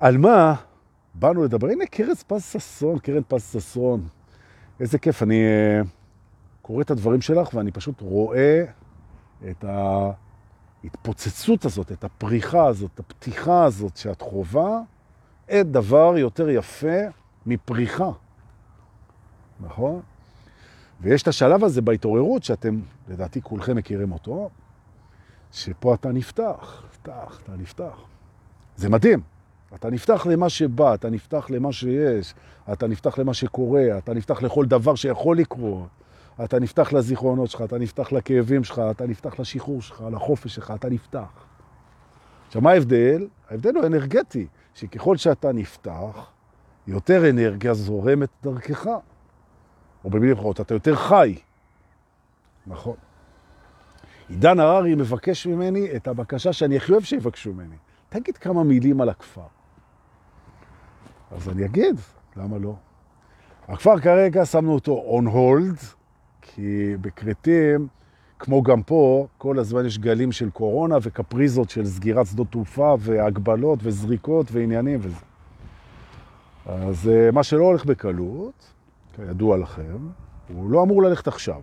על מה באנו לדבר? הנה קרן פז ששון, קרן פז ששון. איזה כיף, אני uh, קורא את הדברים שלך ואני פשוט רואה את ההתפוצצות הזאת, את הפריחה הזאת, את הפתיחה הזאת שאת חובה, אין דבר יותר יפה מפריחה, נכון? ויש את השלב הזה בהתעוררות שאתם, לדעתי כולכם מכירים אותו, שפה אתה נפתח, נפתח, אתה נפתח. זה מדהים. אתה נפתח למה שבא, אתה נפתח למה שיש, אתה נפתח למה שקורה, אתה נפתח לכל דבר שיכול לקרות, אתה נפתח לזיכרונות שלך, אתה נפתח לכאבים שלך, אתה נפתח לשחרור שלך, לחופש שלך, אתה נפתח. עכשיו, מה ההבדל? ההבדל הוא אנרגטי, שככל שאתה נפתח, יותר אנרגיה זורמת דרכך. או במילים אחרות, אתה יותר חי. נכון. עידן הררי מבקש ממני את הבקשה שאני הכי אוהב שיבקשו ממני. תגיד כמה מילים על הכפר. אז אני אגיד, למה לא? הכפר כרגע שמנו אותו on hold, כי בקרטים, כמו גם פה, כל הזמן יש גלים של קורונה וקפריזות של סגירת שדות תעופה והגבלות וזריקות ועניינים וזה. אז אה, מה שלא הולך בקלות, כידוע לכם, הוא לא אמור ללכת עכשיו.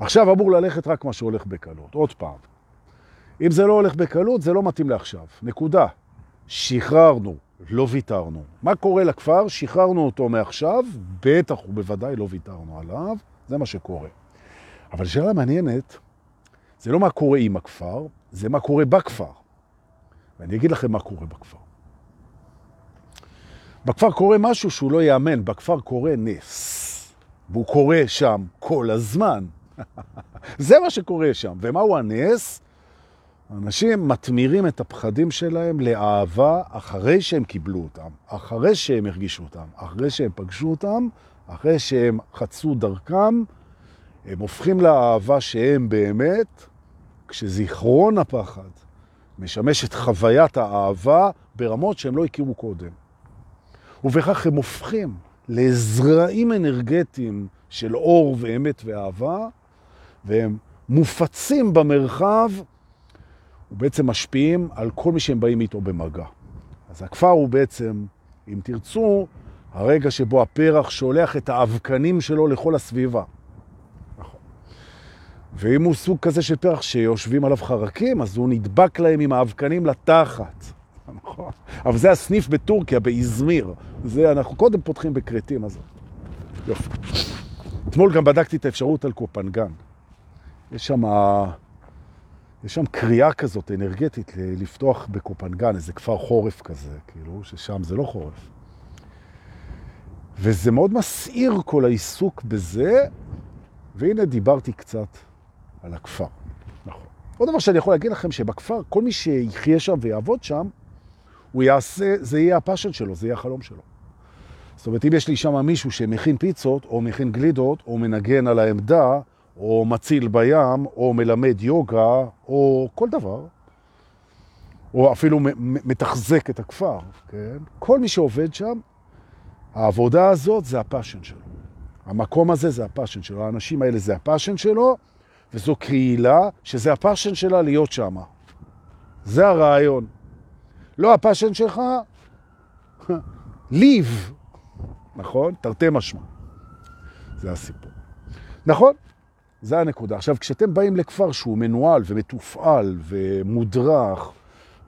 עכשיו אמור ללכת רק מה שהולך בקלות. עוד פעם, אם זה לא הולך בקלות, זה לא מתאים לעכשיו. נקודה. שחררנו, לא ויתרנו. מה קורה לכפר? שחררנו אותו מעכשיו, בטח ובוודאי לא ויתרנו עליו, זה מה שקורה. אבל שאלה מעניינת, זה לא מה קורה עם הכפר, זה מה קורה בכפר. ואני אגיד לכם מה קורה בכפר. בכפר קורה משהו שהוא לא יאמן, בכפר קורה נס. והוא קורה שם כל הזמן. זה מה שקורה שם. ומהו הנס? אנשים מתמירים את הפחדים שלהם לאהבה אחרי שהם קיבלו אותם, אחרי שהם הרגישו אותם, אחרי שהם פגשו אותם, אחרי שהם חצו דרכם, הם הופכים לאהבה שהם באמת, כשזיכרון הפחד משמש את חוויית האהבה ברמות שהם לא הכירו קודם. ובכך הם הופכים לזרעים אנרגטיים של אור ואמת ואהבה, והם מופצים במרחב ובעצם משפיעים על כל מי שהם באים איתו במגע. אז הכפר הוא בעצם, אם תרצו, הרגע שבו הפרח שולח את האבקנים שלו לכל הסביבה. נכון. ואם הוא סוג כזה של פרח שיושבים עליו חרקים, אז הוא נדבק להם עם האבקנים לתחת. נכון. אבל זה הסניף בטורקיה, באזמיר. זה, אנחנו קודם פותחים בקרטים, אז... יופי. אתמול גם בדקתי את האפשרות על קופנגן. יש שם, יש שם קריאה כזאת אנרגטית לפתוח בקופנגן, איזה כפר חורף כזה, כאילו, ששם זה לא חורף. וזה מאוד מסעיר כל העיסוק בזה, והנה דיברתי קצת על הכפר. נכון. עוד דבר שאני יכול להגיד לכם, שבכפר, כל מי שיחיה שם ויעבוד שם, הוא יעשה, זה יהיה הפשן שלו, זה יהיה החלום שלו. זאת אומרת, אם יש לי שם מישהו שמכין פיצות, או מכין גלידות, או מנגן על העמדה, או מציל בים, או מלמד יוגה, או כל דבר, או אפילו מתחזק את הכפר, כן? כל מי שעובד שם, העבודה הזאת זה ה passion שלו. המקום הזה זה ה passion שלו, האנשים האלה זה ה passion שלו, וזו קהילה שזה ה passion שלה להיות שם. זה הרעיון. לא ה passion שלך, ליב, נכון? תרתי משמע. זה הסיפור. נכון, זה הנקודה. עכשיו, כשאתם באים לכפר שהוא מנוהל ומתופעל ומודרך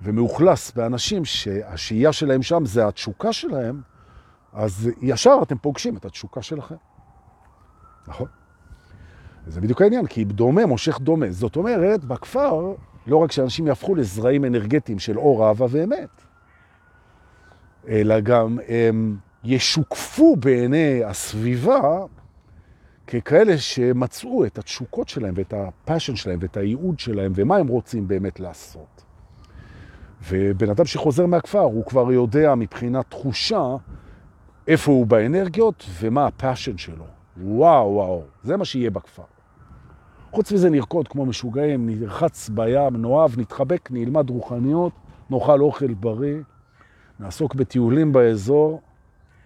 ומאוכלס באנשים שהשהייה שלהם שם זה התשוקה שלהם, אז ישר אתם פוגשים את התשוקה שלכם. נכון? זה בדיוק העניין, כי דומה מושך דומה. זאת אומרת, בכפר לא רק שאנשים יהפכו לזרעים אנרגטיים של אור, אהבה ואמת, אלא גם הם ישוקפו בעיני הסביבה ככאלה שמצאו את התשוקות שלהם ואת הפשן שלהם ואת הייעוד שלהם ומה הם רוצים באמת לעשות. ובן אדם שחוזר מהכפר, הוא כבר יודע מבחינת תחושה איפה הוא באנרגיות ומה ה passion שלו. וואו, וואו, זה מה שיהיה בכפר. חוץ מזה נרקוד כמו משוגעים, נרחץ בים, נאהב, נתחבק, נלמד רוחניות, נאכל אוכל בריא, נעסוק בטיולים באזור,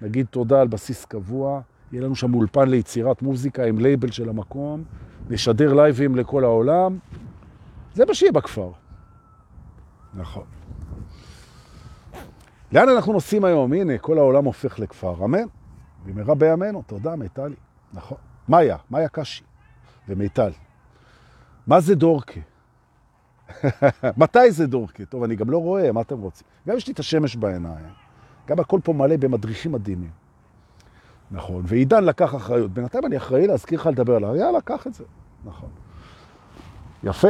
נגיד תודה על בסיס קבוע, יהיה לנו שם אולפן ליצירת מוזיקה עם לייבל של המקום, נשדר לייבים לכל העולם. זה מה שיהיה בכפר. נכון. לאן אנחנו נוסעים היום? הנה, כל העולם הופך לכפר, אמן. במהרה בימינו, תודה, מיטלי. נכון. מאיה, מאיה קשי ומיטל. מה זה דורקה? מתי זה דורקה? טוב, אני גם לא רואה, מה אתם רוצים? גם יש לי את השמש בעיניים. גם הכל פה מלא במדריכים מדהימים. נכון, ועידן לקח אחריות. בינתיים אני אחראי להזכיר לך לדבר עליו. יאללה, קח את זה. נכון. יפה.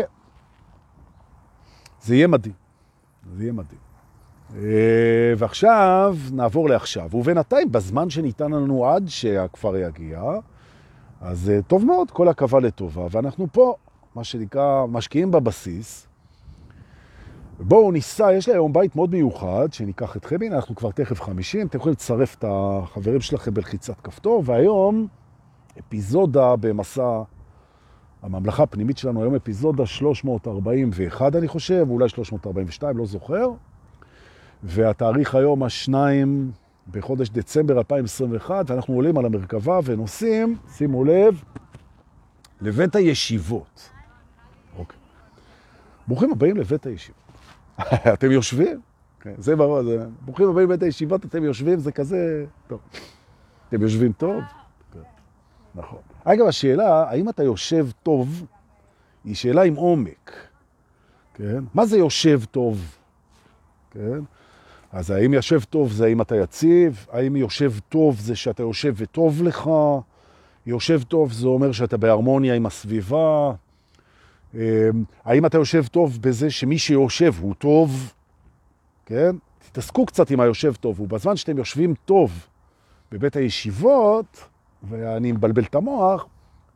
זה יהיה מדהים. זה יהיה מדהים. אה, ועכשיו נעבור לעכשיו. ובינתיים, בזמן שניתן לנו עד שהכפר יגיע, אז אה, טוב מאוד, כל הקווה לטובה. ואנחנו פה, מה שנקרא, משקיעים בבסיס. בואו ניסע, יש לי היום בית מאוד מיוחד, שניקח אתכם, הנה אנחנו כבר תכף 50, אתם יכולים לצרף את החברים שלכם בלחיצת כפתור, והיום אפיזודה במסע הממלכה הפנימית שלנו, היום אפיזודה 341 אני חושב, אולי 342, לא זוכר, והתאריך היום השניים בחודש דצמבר 2021, ואנחנו עולים על המרכבה ונוסעים, שימו לב, לבית הישיבות. אוקיי. ברוכים הבאים לבית הישיבות. אתם יושבים? כן, זה ברור, זה... ברוכים הבאים לבית הישיבות, אתם יושבים, זה כזה... טוב. אתם יושבים טוב? כן. נכון. אגב, השאלה, האם אתה יושב טוב, היא שאלה עם עומק. כן? מה זה יושב טוב? כן? אז האם יושב טוב זה האם אתה יציב? האם יושב טוב זה שאתה יושב וטוב לך? יושב טוב זה אומר שאתה בהרמוניה עם הסביבה? אמ, האם אתה יושב טוב בזה שמי שיושב הוא טוב? כן? תתעסקו קצת עם היושב טוב, ובזמן שאתם יושבים טוב בבית הישיבות, ואני מבלבל את המוח,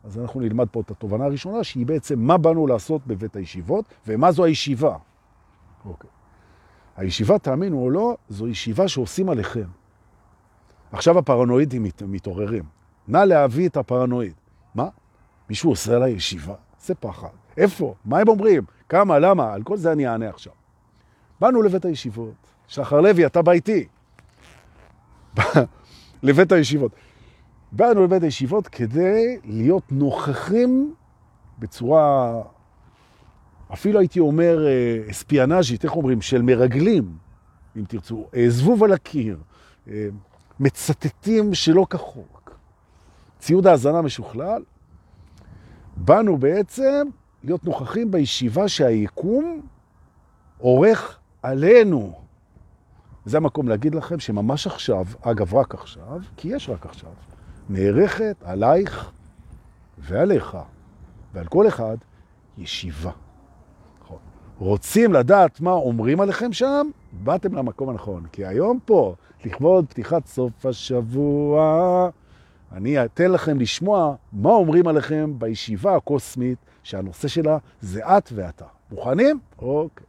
אז אנחנו נלמד פה את התובנה הראשונה, שהיא בעצם מה באנו לעשות בבית הישיבות, ומה זו הישיבה. אוקיי. הישיבה, תאמינו או לא, זו ישיבה שעושים עליכם. עכשיו הפרנואידים מת, מתעוררים. נא להביא את הפרנואיד. מה? מישהו עושה עליי ישיבה? זה פחד. איפה? מה הם אומרים? כמה? למה? על כל זה אני אענה עכשיו. באנו לבית הישיבות. שחר לוי, אתה בא איתי. לבית הישיבות. באנו לבית הישיבות כדי להיות נוכחים בצורה אפילו הייתי אומר אה, אספיאנז'ית, איך אומרים, של מרגלים, אם תרצו, זבוב על הקיר, אה, מצטטים שלא כחוק, ציוד האזנה משוכלל. באנו בעצם להיות נוכחים בישיבה שהיקום עורך עלינו. זה המקום להגיד לכם שממש עכשיו, אגב רק עכשיו, כי יש רק עכשיו, נערכת עלייך ועליך ועל כל אחד ישיבה. רוצים לדעת מה אומרים עליכם שם, באתם למקום הנכון. כי היום פה, לכבוד פתיחת סוף השבוע, אני אתן לכם לשמוע מה אומרים עליכם בישיבה הקוסמית, שהנושא שלה זה את ואתה. מוכנים? אוקיי.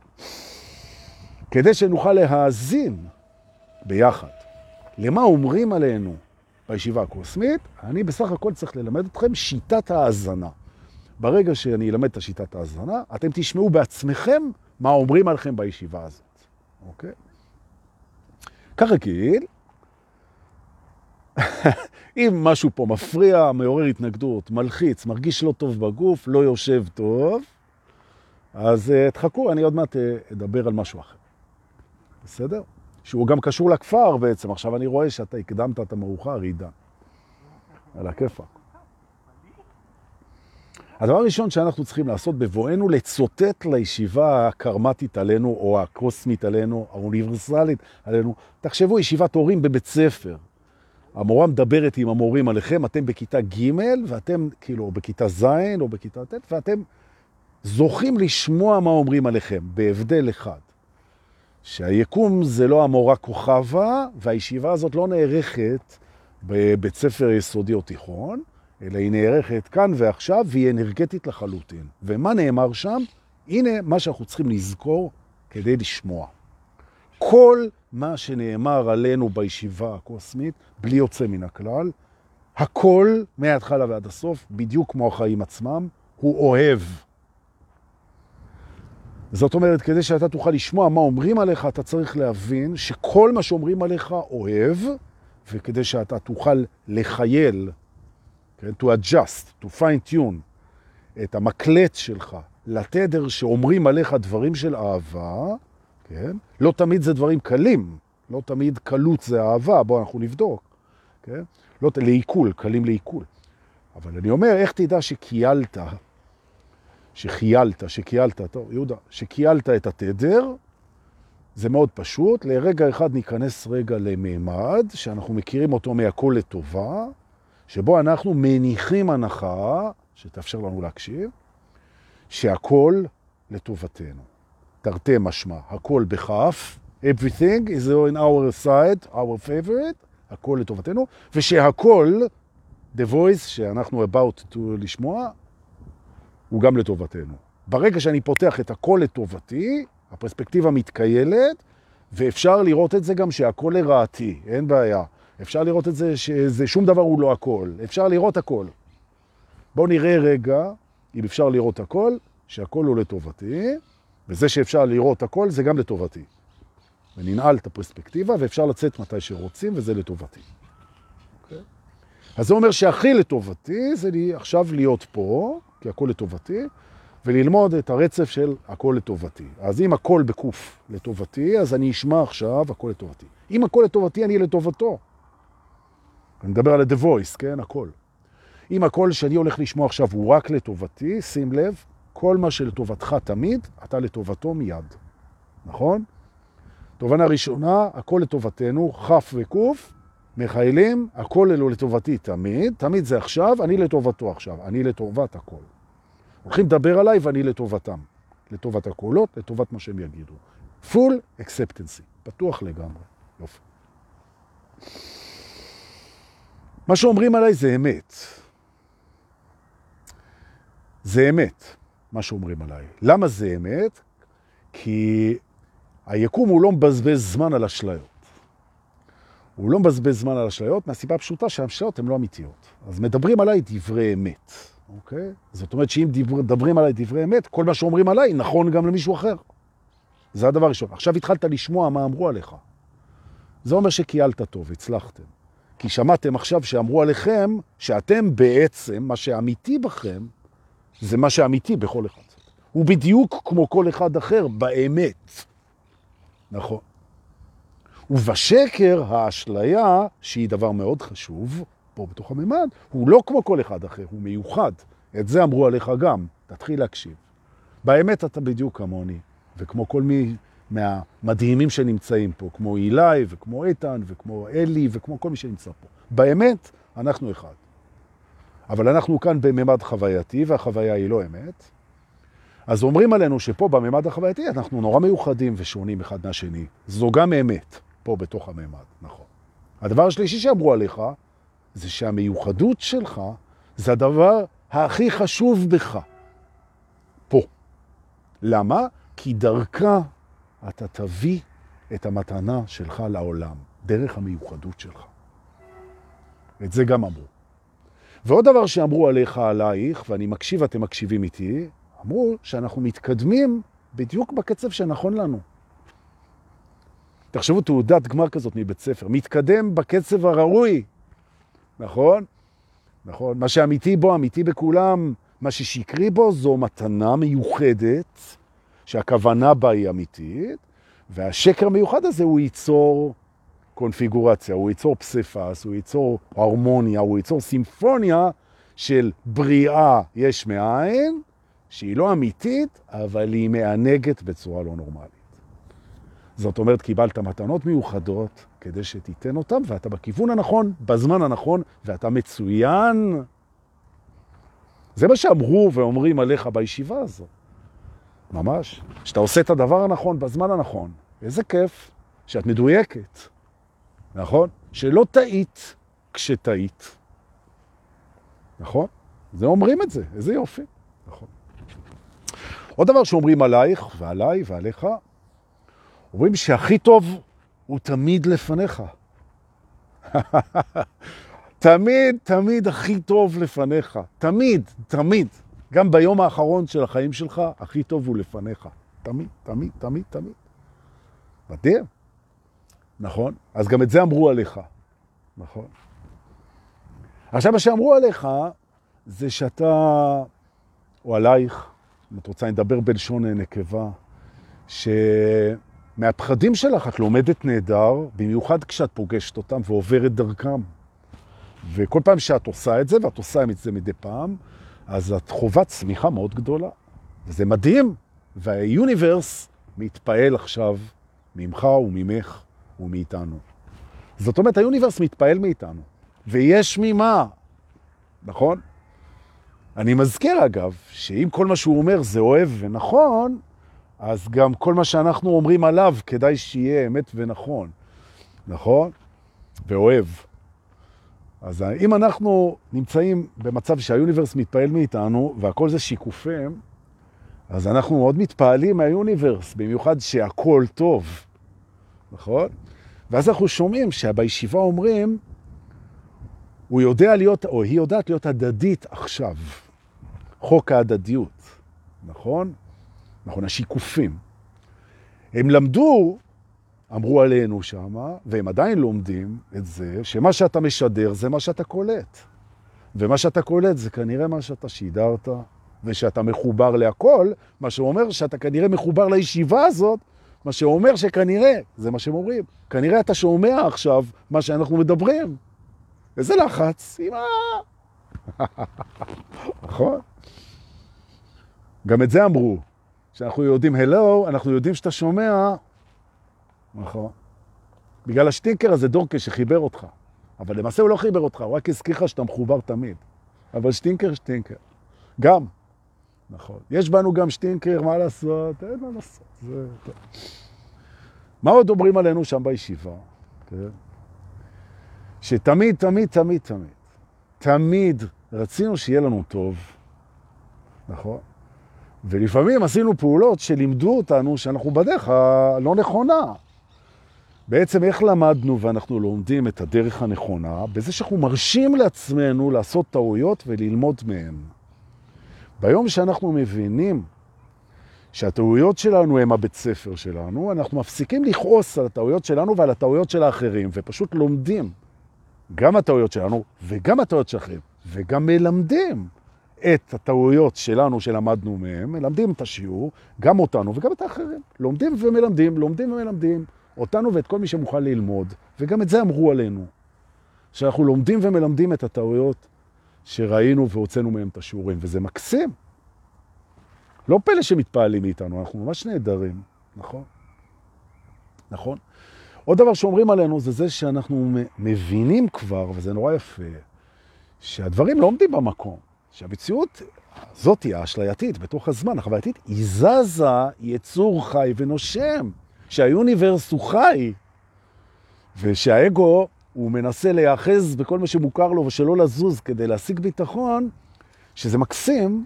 כדי שנוכל להאזין ביחד למה אומרים עלינו בישיבה הקוסמית, אני בסך הכל צריך ללמד אתכם שיטת האזנה. ברגע שאני אלמד את השיטת ההזנה, אתם תשמעו בעצמכם מה אומרים עליכם בישיבה הזאת, אוקיי? כרגיל, אם משהו פה מפריע, מעורר התנגדות, מלחיץ, מרגיש לא טוב בגוף, לא יושב טוב, אז uh, תחכו, אני עוד מעט uh, אדבר על משהו אחר. בסדר? שהוא גם קשור לכפר בעצם. עכשיו אני רואה שאתה הקדמת את המאוחר, עידן. על הכיפה. הדבר הראשון שאנחנו צריכים לעשות בבואנו לצוטט לישיבה הקרמטית עלינו, או הקוסמית עלינו, האוניברסלית עלינו, תחשבו, ישיבת הורים בבית ספר. המורה מדברת עם המורים עליכם, אתם בכיתה ג' ואתם כאילו בכיתה ז' או בכיתה ט', ואתם זוכים לשמוע מה אומרים עליכם, בהבדל אחד. שהיקום זה לא המורה כוכבה, והישיבה הזאת לא נערכת בבית ספר יסודי או תיכון, אלא היא נערכת כאן ועכשיו והיא אנרגטית לחלוטין. ומה נאמר שם? הנה מה שאנחנו צריכים לזכור כדי לשמוע. כל מה שנאמר עלינו בישיבה הקוסמית, בלי יוצא מן הכלל, הכל מההתחלה ועד הסוף, בדיוק כמו החיים עצמם, הוא אוהב. זאת אומרת, כדי שאתה תוכל לשמוע מה אומרים עליך, אתה צריך להבין שכל מה שאומרים עליך אוהב, וכדי שאתה תוכל לחייל כן? to adjust, to fine tune את המקלט שלך לתדר שאומרים עליך דברים של אהבה, כן? לא תמיד זה דברים קלים, לא תמיד קלות זה אהבה, בואו אנחנו נבדוק, כן? לא, לעיכול, קלים לעיכול. אבל אני אומר, איך תדע שקיילת, שחיילת, שקיילת, טוב, יהודה, שקיילת את התדר, זה מאוד פשוט. לרגע אחד ניכנס רגע למימד, שאנחנו מכירים אותו מהכל לטובה, שבו אנחנו מניחים הנחה, שתאפשר לנו להקשיב, שהכל לטובתנו. תרתי משמע, הכל בכף, everything is in our side, our favorite, הכל לטובתנו, ושהכל, the voice שאנחנו about to לשמוע, הוא גם לטובתנו. ברגע שאני פותח את הכל לטובתי, הפרספקטיבה מתקיילת, ואפשר לראות את זה גם שהכל לרעתי, אין בעיה. אפשר לראות את זה שזה שום דבר הוא לא הכל, אפשר לראות הכל. בואו נראה רגע, אם אפשר לראות הכל, שהכל הוא לטובתי, וזה שאפשר לראות הכל זה גם לטובתי. וננעל את הפרספקטיבה, ואפשר לצאת מתי שרוצים, וזה לטובתי. Okay. אוקיי? אז זה אומר שהכי לטובתי זה לי עכשיו להיות פה, כי הכל לטובתי, וללמוד את הרצף של הכל לטובתי. אז אם הכל בקוף לטובתי, אז אני אשמע עכשיו הכל לטובתי. אם הכל לטובתי, אני לטובתו. אני מדבר על ה-The Voice, כן? הכל. אם הכל שאני הולך לשמוע עכשיו הוא רק לטובתי, שים לב, כל מה שלטובתך תמיד, אתה לטובתו מיד. נכון? תובנה ראשונה, הכל לטובתנו, חף וקוף, מחיילים, הכל אלו לטובתי תמיד, תמיד זה עכשיו, אני לטובתו עכשיו, אני לטובת הכל. הולכים לדבר עליי ואני לטובתם, לטובת הקולות, לטובת מה שהם יגידו. full acceptance, פתוח לגמרי. יופי. מה שאומרים עליי זה אמת. זה אמת, מה שאומרים עליי. למה זה אמת? כי היקום הוא לא מבזבז זמן על אשליות. הוא לא מבזבז זמן על אשליות מהסיבה הפשוטה שהאשליות הן לא אמיתיות. אז מדברים עליי דברי אמת, אוקיי? זאת אומרת שאם מדברים עליי דברי אמת, כל מה שאומרים עליי נכון גם למישהו אחר. זה הדבר הראשון. עכשיו התחלת לשמוע מה אמרו עליך. זה אומר שקיילת טוב, הצלחתם. כי שמעתם עכשיו שאמרו עליכם שאתם בעצם, מה שאמיתי בכם, זה מה שאמיתי בכל אחד. הוא בדיוק כמו כל אחד אחר באמת. נכון. ובשקר האשליה, שהיא דבר מאוד חשוב, פה בתוך הממד, הוא לא כמו כל אחד אחר, הוא מיוחד. את זה אמרו עליך גם, תתחיל להקשיב. באמת אתה בדיוק כמוני, וכמו כל מי מהמדהימים שנמצאים פה, כמו אילי וכמו איתן וכמו אלי וכמו כל מי שנמצא פה. באמת, אנחנו אחד. אבל אנחנו כאן בממד חווייתי, והחוויה היא לא אמת. אז אומרים עלינו שפה בממד החווייתי אנחנו נורא מיוחדים ושונים אחד מהשני. זו גם אמת, פה בתוך הממד, נכון. הדבר השלישי שאמרו עליך, זה שהמיוחדות שלך זה הדבר הכי חשוב בך. פה. למה? כי דרכה אתה תביא את המתנה שלך לעולם, דרך המיוחדות שלך. את זה גם אמרו. ועוד דבר שאמרו עליך, עלייך, ואני מקשיב, אתם מקשיבים איתי, אמרו שאנחנו מתקדמים בדיוק בקצב שנכון לנו. תחשבו, תעודת גמר כזאת מבית ספר, מתקדם בקצב הראוי, נכון? נכון. מה שאמיתי בו, אמיתי בכולם, מה ששקרי בו זו מתנה מיוחדת, שהכוונה בה היא אמיתית, והשקר המיוחד הזה הוא ייצור קונפיגורציה, הוא ייצור פספס, הוא ייצור הרמוניה, הוא ייצור סימפוניה של בריאה יש מאין, שהיא לא אמיתית, אבל היא מענגת בצורה לא נורמלית. זאת אומרת, קיבלת מתנות מיוחדות כדי שתיתן אותם, ואתה בכיוון הנכון, בזמן הנכון, ואתה מצוין. זה מה שאמרו ואומרים עליך בישיבה הזאת. ממש. שאתה עושה את הדבר הנכון בזמן הנכון. איזה כיף שאת מדויקת, נכון? שלא טעית כשטעית. נכון? זה אומרים את זה, איזה יופי. נכון. עוד דבר שאומרים עלייך ועליי ועליך, אומרים שהכי טוב הוא תמיד לפניך. תמיד, תמיד הכי טוב לפניך. תמיד, תמיד. גם ביום האחרון של החיים שלך, הכי טוב הוא לפניך. תמיד, תמיד, תמיד, תמיד. מדהים. נכון? אז גם את זה אמרו עליך. נכון. עכשיו, מה שאמרו עליך, זה שאתה, או עלייך, אם את רוצה, נדבר בלשון נקבה, מהפחדים שלך את לומדת נהדר, במיוחד כשאת פוגשת אותם ועוברת דרכם. וכל פעם שאת עושה את זה, ואת עושה את זה מדי פעם, אז את חובת צמיחה מאוד גדולה. וזה מדהים, והיוניברס מתפעל עכשיו ממך וממך ומאיתנו. זאת אומרת, היוניברס מתפעל מאיתנו, ויש ממה, נכון? אני מזכיר אגב, שאם כל מה שהוא אומר זה אוהב ונכון, אז גם כל מה שאנחנו אומרים עליו כדאי שיהיה אמת ונכון, נכון? ואוהב. אז אם אנחנו נמצאים במצב שהיוניברס מתפעל מאיתנו, והכל זה שיקופים, אז אנחנו מאוד מתפעלים מהיוניברס, במיוחד שהכל טוב, נכון? ואז אנחנו שומעים שבישיבה אומרים, הוא יודע להיות, או היא יודעת להיות הדדית עכשיו. חוק ההדדיות, נכון? נכון, השיקופים. הם למדו, אמרו עלינו שם, והם עדיין לומדים את זה, שמה שאתה משדר זה מה שאתה קולט. ומה שאתה קולט זה כנראה מה שאתה שידרת, ושאתה מחובר להכל, מה שאומר שאתה כנראה מחובר לישיבה הזאת, מה שאומר שכנראה, זה מה שהם אומרים, כנראה אתה שומע עכשיו מה שאנחנו מדברים. איזה לחץ, אמא. נכון? גם את זה אמרו, שאנחנו יודעים הלו, אנחנו יודעים שאתה שומע, נכון. בגלל השטינקר הזה דורקה שחיבר אותך. אבל למעשה הוא לא חיבר אותך, הוא רק הזכיר לך שאתה מחובר תמיד. אבל שטינקר, שטינקר. גם. נכון. יש בנו גם שטינקר, מה לעשות? אין מה לעשות. זה... מה עוד אומרים עלינו שם בישיבה? כן? שתמיד, תמיד, תמיד, תמיד, תמיד רצינו שיהיה לנו טוב, נכון? ולפעמים עשינו פעולות שלימדו אותנו שאנחנו בדרך הלא נכונה. בעצם איך למדנו ואנחנו לומדים את הדרך הנכונה? בזה שאנחנו מרשים לעצמנו לעשות טעויות וללמוד מהן. ביום שאנחנו מבינים שהטעויות שלנו הם הבית ספר שלנו, אנחנו מפסיקים לכעוס על הטעויות שלנו ועל הטעויות של האחרים, ופשוט לומדים גם הטעויות שלנו וגם הטעויות של האחרים, וגם מלמדים את הטעויות שלנו שלמדנו מהם, מלמדים את השיעור, גם אותנו וגם את האחרים. לומדים ומלמדים, לומדים ומלמדים, אותנו ואת כל מי שמוכן ללמוד, וגם את זה אמרו עלינו, שאנחנו לומדים ומלמדים את הטעויות שראינו והוצאנו מהם את השיעורים, וזה מקסים. לא פלא שמתפעלים מאיתנו, אנחנו ממש נהדרים, נכון? נכון? עוד דבר שאומרים עלינו זה זה שאנחנו מבינים כבר, וזה נורא יפה, שהדברים לא עומדים במקום. שהמציאות הזאת, האשלייתית, בתוך הזמן, החווייתית, היא זזה יצור חי ונושם, שהיוניברס הוא חי, ושהאגו הוא מנסה להיאחז בכל מה שמוכר לו ושלא לזוז כדי להשיג ביטחון, שזה מקסים,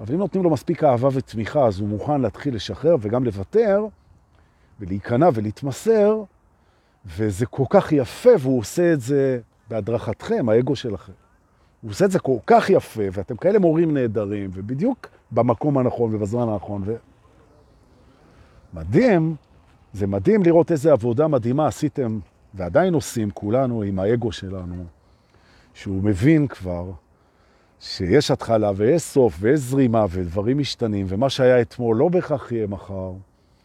אבל אם נותנים לו מספיק אהבה ותמיכה, אז הוא מוכן להתחיל לשחרר וגם לוותר, ולהיכנע ולהתמסר, וזה כל כך יפה, והוא עושה את זה בהדרכתכם, האגו שלכם. הוא עושה את זה כל כך יפה, ואתם כאלה מורים נהדרים, ובדיוק במקום הנכון ובזמן הנכון. ו... מדהים, זה מדהים לראות איזה עבודה מדהימה עשיתם, ועדיין עושים כולנו עם האגו שלנו, שהוא מבין כבר שיש התחלה ויש סוף ויש זרימה ודברים משתנים, ומה שהיה אתמול לא בהכרח יהיה מחר,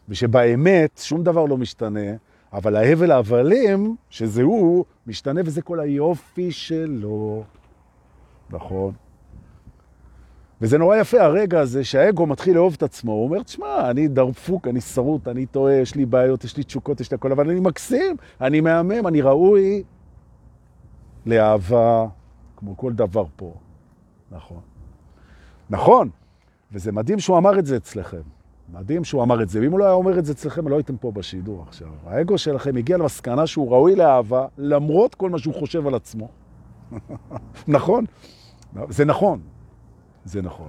ושבאמת שום דבר לא משתנה, אבל ההבל ההבלים, שזה הוא, משתנה, וזה כל היופי שלו. נכון. וזה נורא יפה, הרגע הזה שהאגו מתחיל לאהוב את עצמו, הוא אומר, תשמע, אני דרפוק, אני שרוט, אני טועה, יש לי בעיות, יש לי תשוקות, יש לי הכל, אבל אני מקסים, אני מהמם, אני ראוי לאהבה, כמו כל דבר פה. נכון. נכון, וזה מדהים שהוא אמר את זה אצלכם. מדהים שהוא אמר את זה, ואם הוא לא היה אומר את זה אצלכם, לא הייתם פה בשידור עכשיו. האגו שלכם הגיע למסקנה שהוא ראוי לאהבה, למרות כל מה שהוא חושב על עצמו. נכון? זה נכון. זה נכון.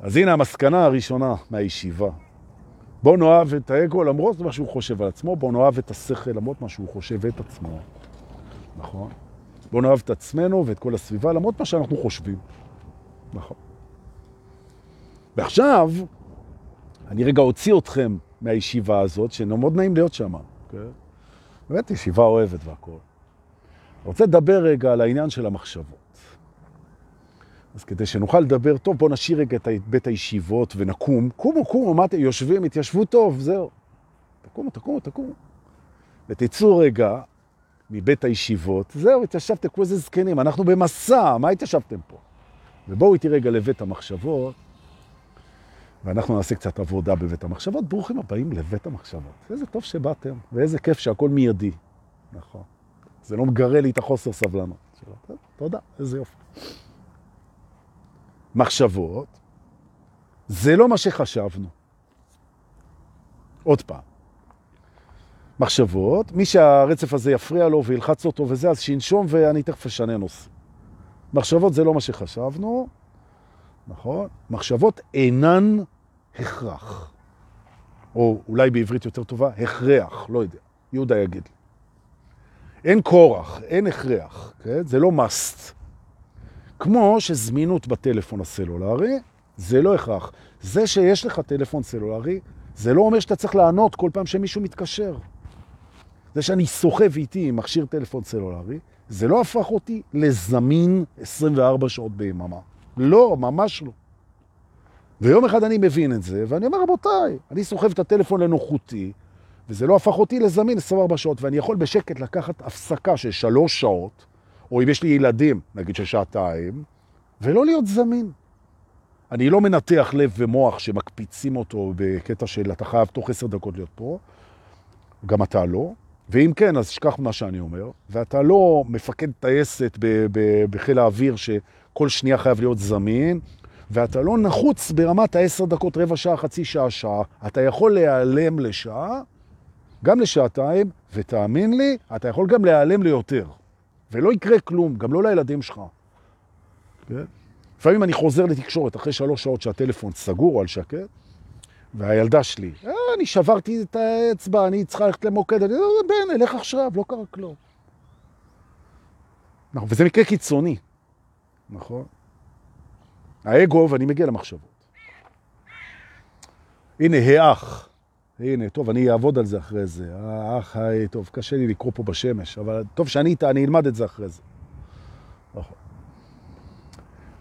אז הנה המסקנה הראשונה מהישיבה. בוא נאהב את האגו למרות מה שהוא חושב על עצמו, בוא נאהב את השכל למרות מה שהוא חושב את עצמו. נכון? בוא נאהב את עצמנו ואת כל הסביבה למרות מה שאנחנו חושבים. נכון. ועכשיו, אני רגע אוציא אתכם מהישיבה הזאת, שמאוד נעים להיות שם. כן? באמת ישיבה אוהבת והכל. רוצה לדבר רגע על העניין של המחשבות. אז כדי שנוכל לדבר טוב, בואו נשאיר רגע את בית הישיבות ונקום. קומו, קומו, מה אתם יושבים, התיישבו טוב, זהו. תקומו, תקומו, תקומו. ותצאו רגע מבית הישיבות, זהו, התיישבתם כמו איזה זקנים, אנחנו במסע, מה התיישבתם פה? ובואו איתי רגע לבית המחשבות, ואנחנו נעשה קצת עבודה בבית המחשבות. ברוכים הבאים לבית המחשבות. איזה טוב שבאתם, ואיזה כיף שהכל מיידי. נכון. זה לא מגרה לי את החוסר סבלנות. תודה, איזה יופי. מחשבות, זה לא מה שחשבנו. עוד פעם. מחשבות, מי שהרצף הזה יפריע לו וילחץ אותו וזה, אז שינשום ואני תכף אשנה נושא. מחשבות זה לא מה שחשבנו, נכון? מחשבות אינן הכרח. או אולי בעברית יותר טובה, הכרח, לא יודע. יהודה יגיד לי. אין כורח, אין הכרח, כן? זה לא must. כמו שזמינות בטלפון הסלולרי, זה לא הכרח. זה שיש לך טלפון סלולרי, זה לא אומר שאתה צריך לענות כל פעם שמישהו מתקשר. זה שאני סוחב איתי עם מכשיר טלפון סלולרי, זה לא הפך אותי לזמין 24 שעות ביממה. לא, ממש לא. ויום אחד אני מבין את זה, ואני אומר, רבותיי, אני סוחב את הטלפון לנוחותי, וזה לא הפך אותי לזמין 24 שעות, ואני יכול בשקט לקחת הפסקה של שלוש שעות, או אם יש לי ילדים, נגיד של שעתיים, ולא להיות זמין. אני לא מנתח לב ומוח שמקפיצים אותו בקטע של אתה חייב תוך עשר דקות להיות פה, גם אתה לא, ואם כן, אז שכח מה שאני אומר, ואתה לא מפקד טייסת בחיל האוויר שכל שנייה חייב להיות זמין, ואתה לא נחוץ ברמת העשר דקות, רבע שעה, חצי שעה, שעה. אתה יכול להיעלם לשעה, גם לשעתיים, ותאמין לי, אתה יכול גם להיעלם ליותר. ולא יקרה כלום, גם לא לילדים שלך. כן? לפעמים אני חוזר לתקשורת אחרי שלוש שעות שהטלפון סגור על שקט, והילדה שלי, אה, אני שברתי את האצבע, אני צריכה ללכת למוקד, אני אומר, בן, אלך עכשיו, לא קרה כלום. נכון, וזה מקרה קיצוני, נכון? האגו, ואני מגיע למחשבות. הנה, האח. הנה, טוב, אני אעבוד על זה אחרי זה. האח, היי, טוב, קשה לי לקרוא פה בשמש, אבל טוב שאני איתה, אני אלמד את זה אחרי זה. נכון.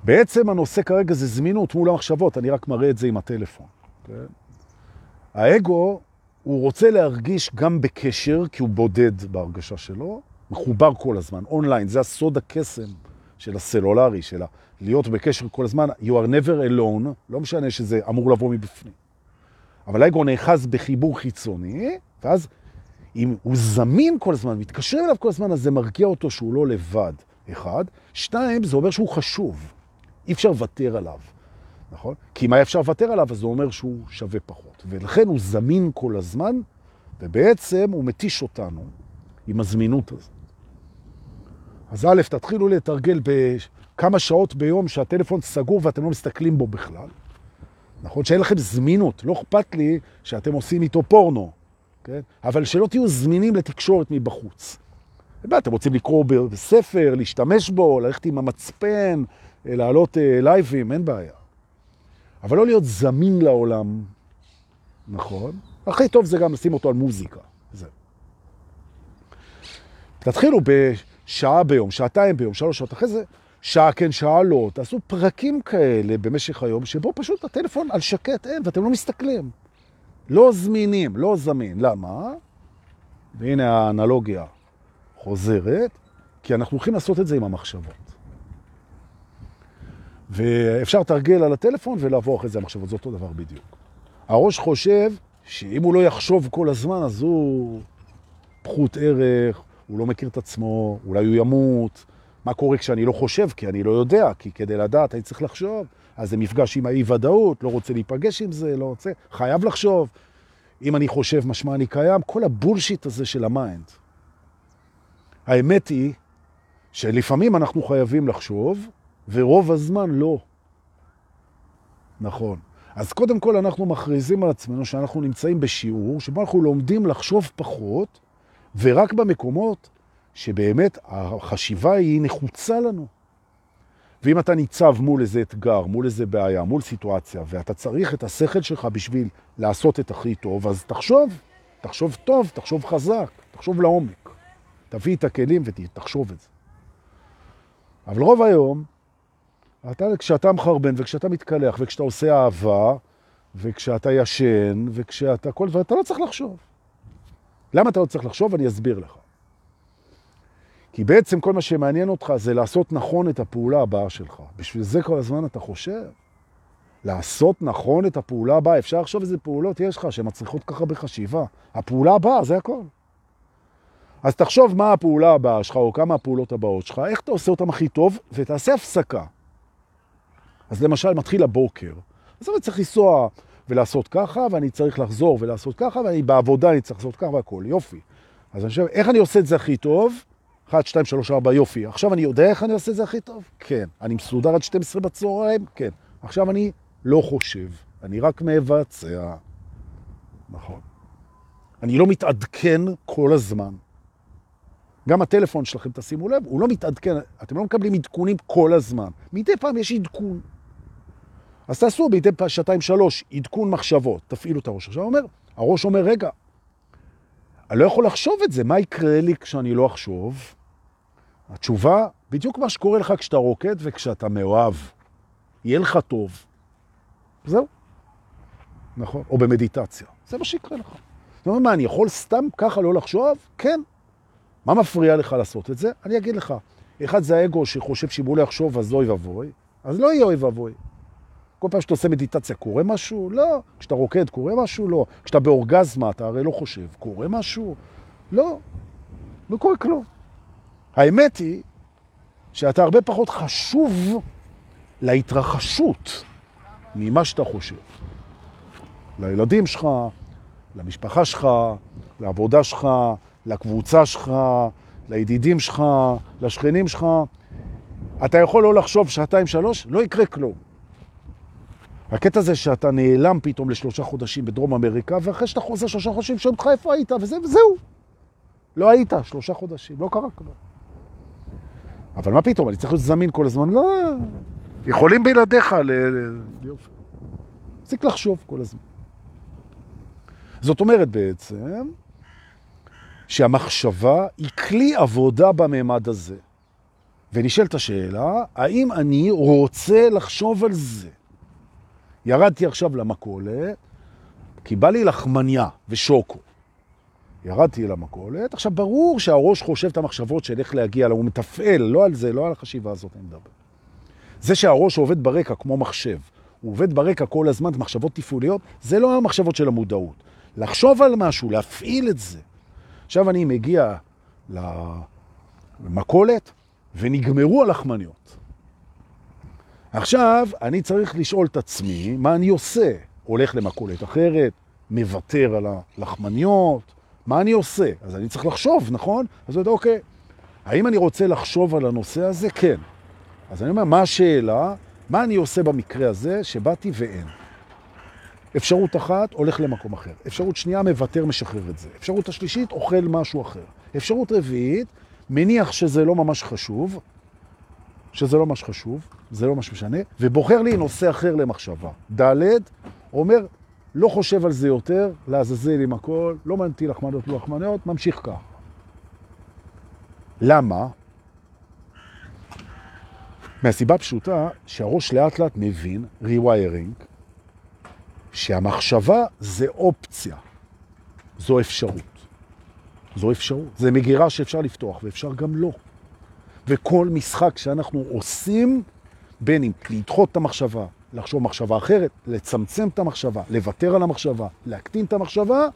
בעצם הנושא כרגע זה זמינות מול המחשבות, אני רק מראה את זה עם הטלפון. כן? האגו, הוא רוצה להרגיש גם בקשר, כי הוא בודד בהרגשה שלו, מחובר כל הזמן, אונליין, זה הסוד הקסם של הסלולרי, של להיות בקשר כל הזמן. You are never alone, לא משנה שזה אמור לבוא מבפנים. אבל האגו נאחז בחיבור חיצוני, ואז אם הוא זמין כל הזמן, מתקשרים אליו כל הזמן, אז זה מרגיע אותו שהוא לא לבד, אחד. שתיים, זה אומר שהוא חשוב. אי אפשר לוותר עליו, נכון? כי אם היה אפשר לוותר עליו, אז זה אומר שהוא שווה פחות. ולכן הוא זמין כל הזמן, ובעצם הוא מתיש אותנו עם הזמינות הזאת. אז א', תתחילו לתרגל בכמה שעות ביום שהטלפון סגור ואתם לא מסתכלים בו בכלל. נכון? שאין לכם זמינות. לא אכפת לי שאתם עושים איתו פורנו, כן? אבל שלא תהיו זמינים לתקשורת מבחוץ. אתם רוצים לקרוא בספר, להשתמש בו, ללכת עם המצפן, לעלות אה, לייבים, אין בעיה. אבל לא להיות זמין לעולם, נכון? הכי טוב זה גם לשים אותו על מוזיקה. זה. תתחילו בשעה ביום, שעתיים ביום, שלוש שעות אחרי זה, שעה כן, שעה לא. תעשו פרקים כאלה במשך היום, שבו פשוט הטלפון על שקט אין, ואתם לא מסתכלים. לא זמינים, לא זמין. למה? והנה האנלוגיה חוזרת, כי אנחנו הולכים לעשות את זה עם המחשבות. ואפשר תרגל על הטלפון ולעבור אחרי זה המחשבות, זה אותו דבר בדיוק. הראש חושב שאם הוא לא יחשוב כל הזמן, אז הוא פחות ערך, הוא לא מכיר את עצמו, אולי הוא ימות. מה קורה כשאני לא חושב? כי אני לא יודע, כי כדי לדעת אני צריך לחשוב. אז זה מפגש עם האי-ודאות, לא רוצה להיפגש עם זה, לא רוצה, חייב לחשוב. אם אני חושב, משמע אני קיים, כל ה bullshit הזה של ה mind. האמת היא שלפעמים אנחנו חייבים לחשוב, ורוב הזמן לא. נכון. אז קודם כל אנחנו מכריזים על עצמנו שאנחנו נמצאים בשיעור שבו אנחנו לומדים לחשוב פחות, ורק במקומות שבאמת החשיבה היא נחוצה לנו. ואם אתה ניצב מול איזה אתגר, מול איזה בעיה, מול סיטואציה, ואתה צריך את השכל שלך בשביל לעשות את הכי טוב, אז תחשוב, תחשוב טוב, תחשוב חזק, תחשוב לעומק. תביא את הכלים ותחשוב את זה. אבל רוב היום, אתה, כשאתה מחרבן וכשאתה מתקלח וכשאתה עושה אהבה וכשאתה ישן וכשאתה כל דבר, אתה לא צריך לחשוב. למה אתה לא צריך לחשוב? אני אסביר לך. כי בעצם כל מה שמעניין אותך זה לעשות נכון את הפעולה הבאה שלך. בשביל זה כל הזמן אתה חושב. לעשות נכון את הפעולה הבאה. אפשר לחשוב איזה פעולות יש לך שמצריכות ככה בחשיבה. הפעולה הבאה, זה הכל. אז תחשוב מה הפעולה הבאה שלך, או כמה הפעולות הבאות שלך, איך אתה עושה אותם הכי טוב, ותעשה הפסקה. אז למשל, מתחיל הבוקר. אז אני צריך לנסוע ולעשות ככה, ואני צריך לחזור ולעשות ככה, ואני בעבודה אני צריך לעשות ככה והכל, יופי. אז אני חושב, איך אני עושה את זה הכי טוב? 1, 2, 3, 4, יופי. עכשיו אני יודע איך אני עושה את זה הכי טוב? כן. אני מסודר עד 12 בצהריים? כן. עכשיו אני לא חושב, אני רק מבצע. נכון. אני לא מתעדכן כל הזמן. גם הטלפון שלכם, תשימו לב, הוא לא מתעדכן, אתם לא מקבלים עדכונים כל הזמן. מדי פעם יש עדכון. אז תעשו מדי פעם שעתיים שלוש עדכון מחשבות, תפעילו את הראש. עכשיו אומר, הראש אומר, רגע, אני לא יכול לחשוב את זה, מה יקרה לי כשאני לא אחשוב? התשובה, בדיוק מה שקורה לך כשאתה רוקד וכשאתה מאוהב. יהיה לך טוב. זהו. נכון. או במדיטציה. זה מה שיקרה לך. זאת אומרת, מה, אני יכול סתם ככה לא לחשוב? כן. מה מפריע לך לעשות את זה? אני אגיד לך. אחד זה האגו שחושב שאם הוא לא יחשוב אז אוי ואבוי, אז לא יהיה אוי ואבוי. כל פעם שאתה עושה מדיטציה, קורה משהו? לא. כשאתה רוקד, קורה משהו? לא. כשאתה באורגזמה, אתה הרי לא חושב. קורה משהו? לא. לא קורה כלום. האמת היא שאתה הרבה פחות חשוב להתרחשות ממה שאתה חושב. לילדים שלך, למשפחה שלך, לעבודה שלך, לקבוצה שלך, לידידים שלך, לשכנים שלך. אתה יכול לא לחשוב שעתיים שלוש, לא יקרה כלום. הקטע זה שאתה נעלם פתאום לשלושה חודשים בדרום אמריקה, ואחרי שאתה חוזר שלושה חודשים, שואלים אותך איפה היית, וזה, וזהו. לא היית, שלושה חודשים, לא קרה כלום. אבל מה פתאום, אני צריך להיות זמין כל הזמן? לא, יכולים בלעדיך ל... יופי. צריך לחשוב כל הזמן. זאת אומרת בעצם שהמחשבה היא כלי עבודה בממד הזה. ונשאלת השאלה, האם אני רוצה לחשוב על זה? ירדתי עכשיו למקולת, כי בא לי לחמניה ושוקו. ירדתי למקולת, עכשיו ברור שהראש חושב את המחשבות של איך להגיע לה, הוא מתפעל, לא על זה, לא על החשיבה הזאת אני מדבר. זה שהראש עובד ברקע כמו מחשב, הוא עובד ברקע כל הזמן, מחשבות תפעוליות, זה לא המחשבות של המודעות. לחשוב על משהו, להפעיל את זה. עכשיו אני מגיע למקולת, ונגמרו הלחמניות. עכשיו אני צריך לשאול את עצמי מה אני עושה. הולך למקולת אחרת, מוותר על הלחמניות, מה אני עושה? אז אני צריך לחשוב, נכון? אז אני יודע, אוקיי, האם אני רוצה לחשוב על הנושא הזה? כן. אז אני אומר, מה השאלה? מה אני עושה במקרה הזה שבאתי ואין? אפשרות אחת, הולך למקום אחר. אפשרות שנייה, מוותר, משחרר את זה. אפשרות השלישית, אוכל משהו אחר. אפשרות רביעית, מניח שזה לא ממש חשוב, שזה לא ממש חשוב, זה לא ממש משנה, ובוחר לי נושא אחר למחשבה. ד' אומר, לא חושב על זה יותר, לעזאזל עם הכל, לא מנתי לחמנות, לא לחמניות, ממשיך כך. למה? מהסיבה פשוטה שהראש לאט לאט מבין, rewiring, שהמחשבה זה אופציה, זו אפשרות. זו אפשרות. זה מגירה שאפשר לפתוח ואפשר גם לא. וכל משחק שאנחנו עושים, בין אם לדחות את המחשבה, לחשוב מחשבה אחרת, לצמצם את המחשבה, לוותר על המחשבה, להקטין את המחשבה,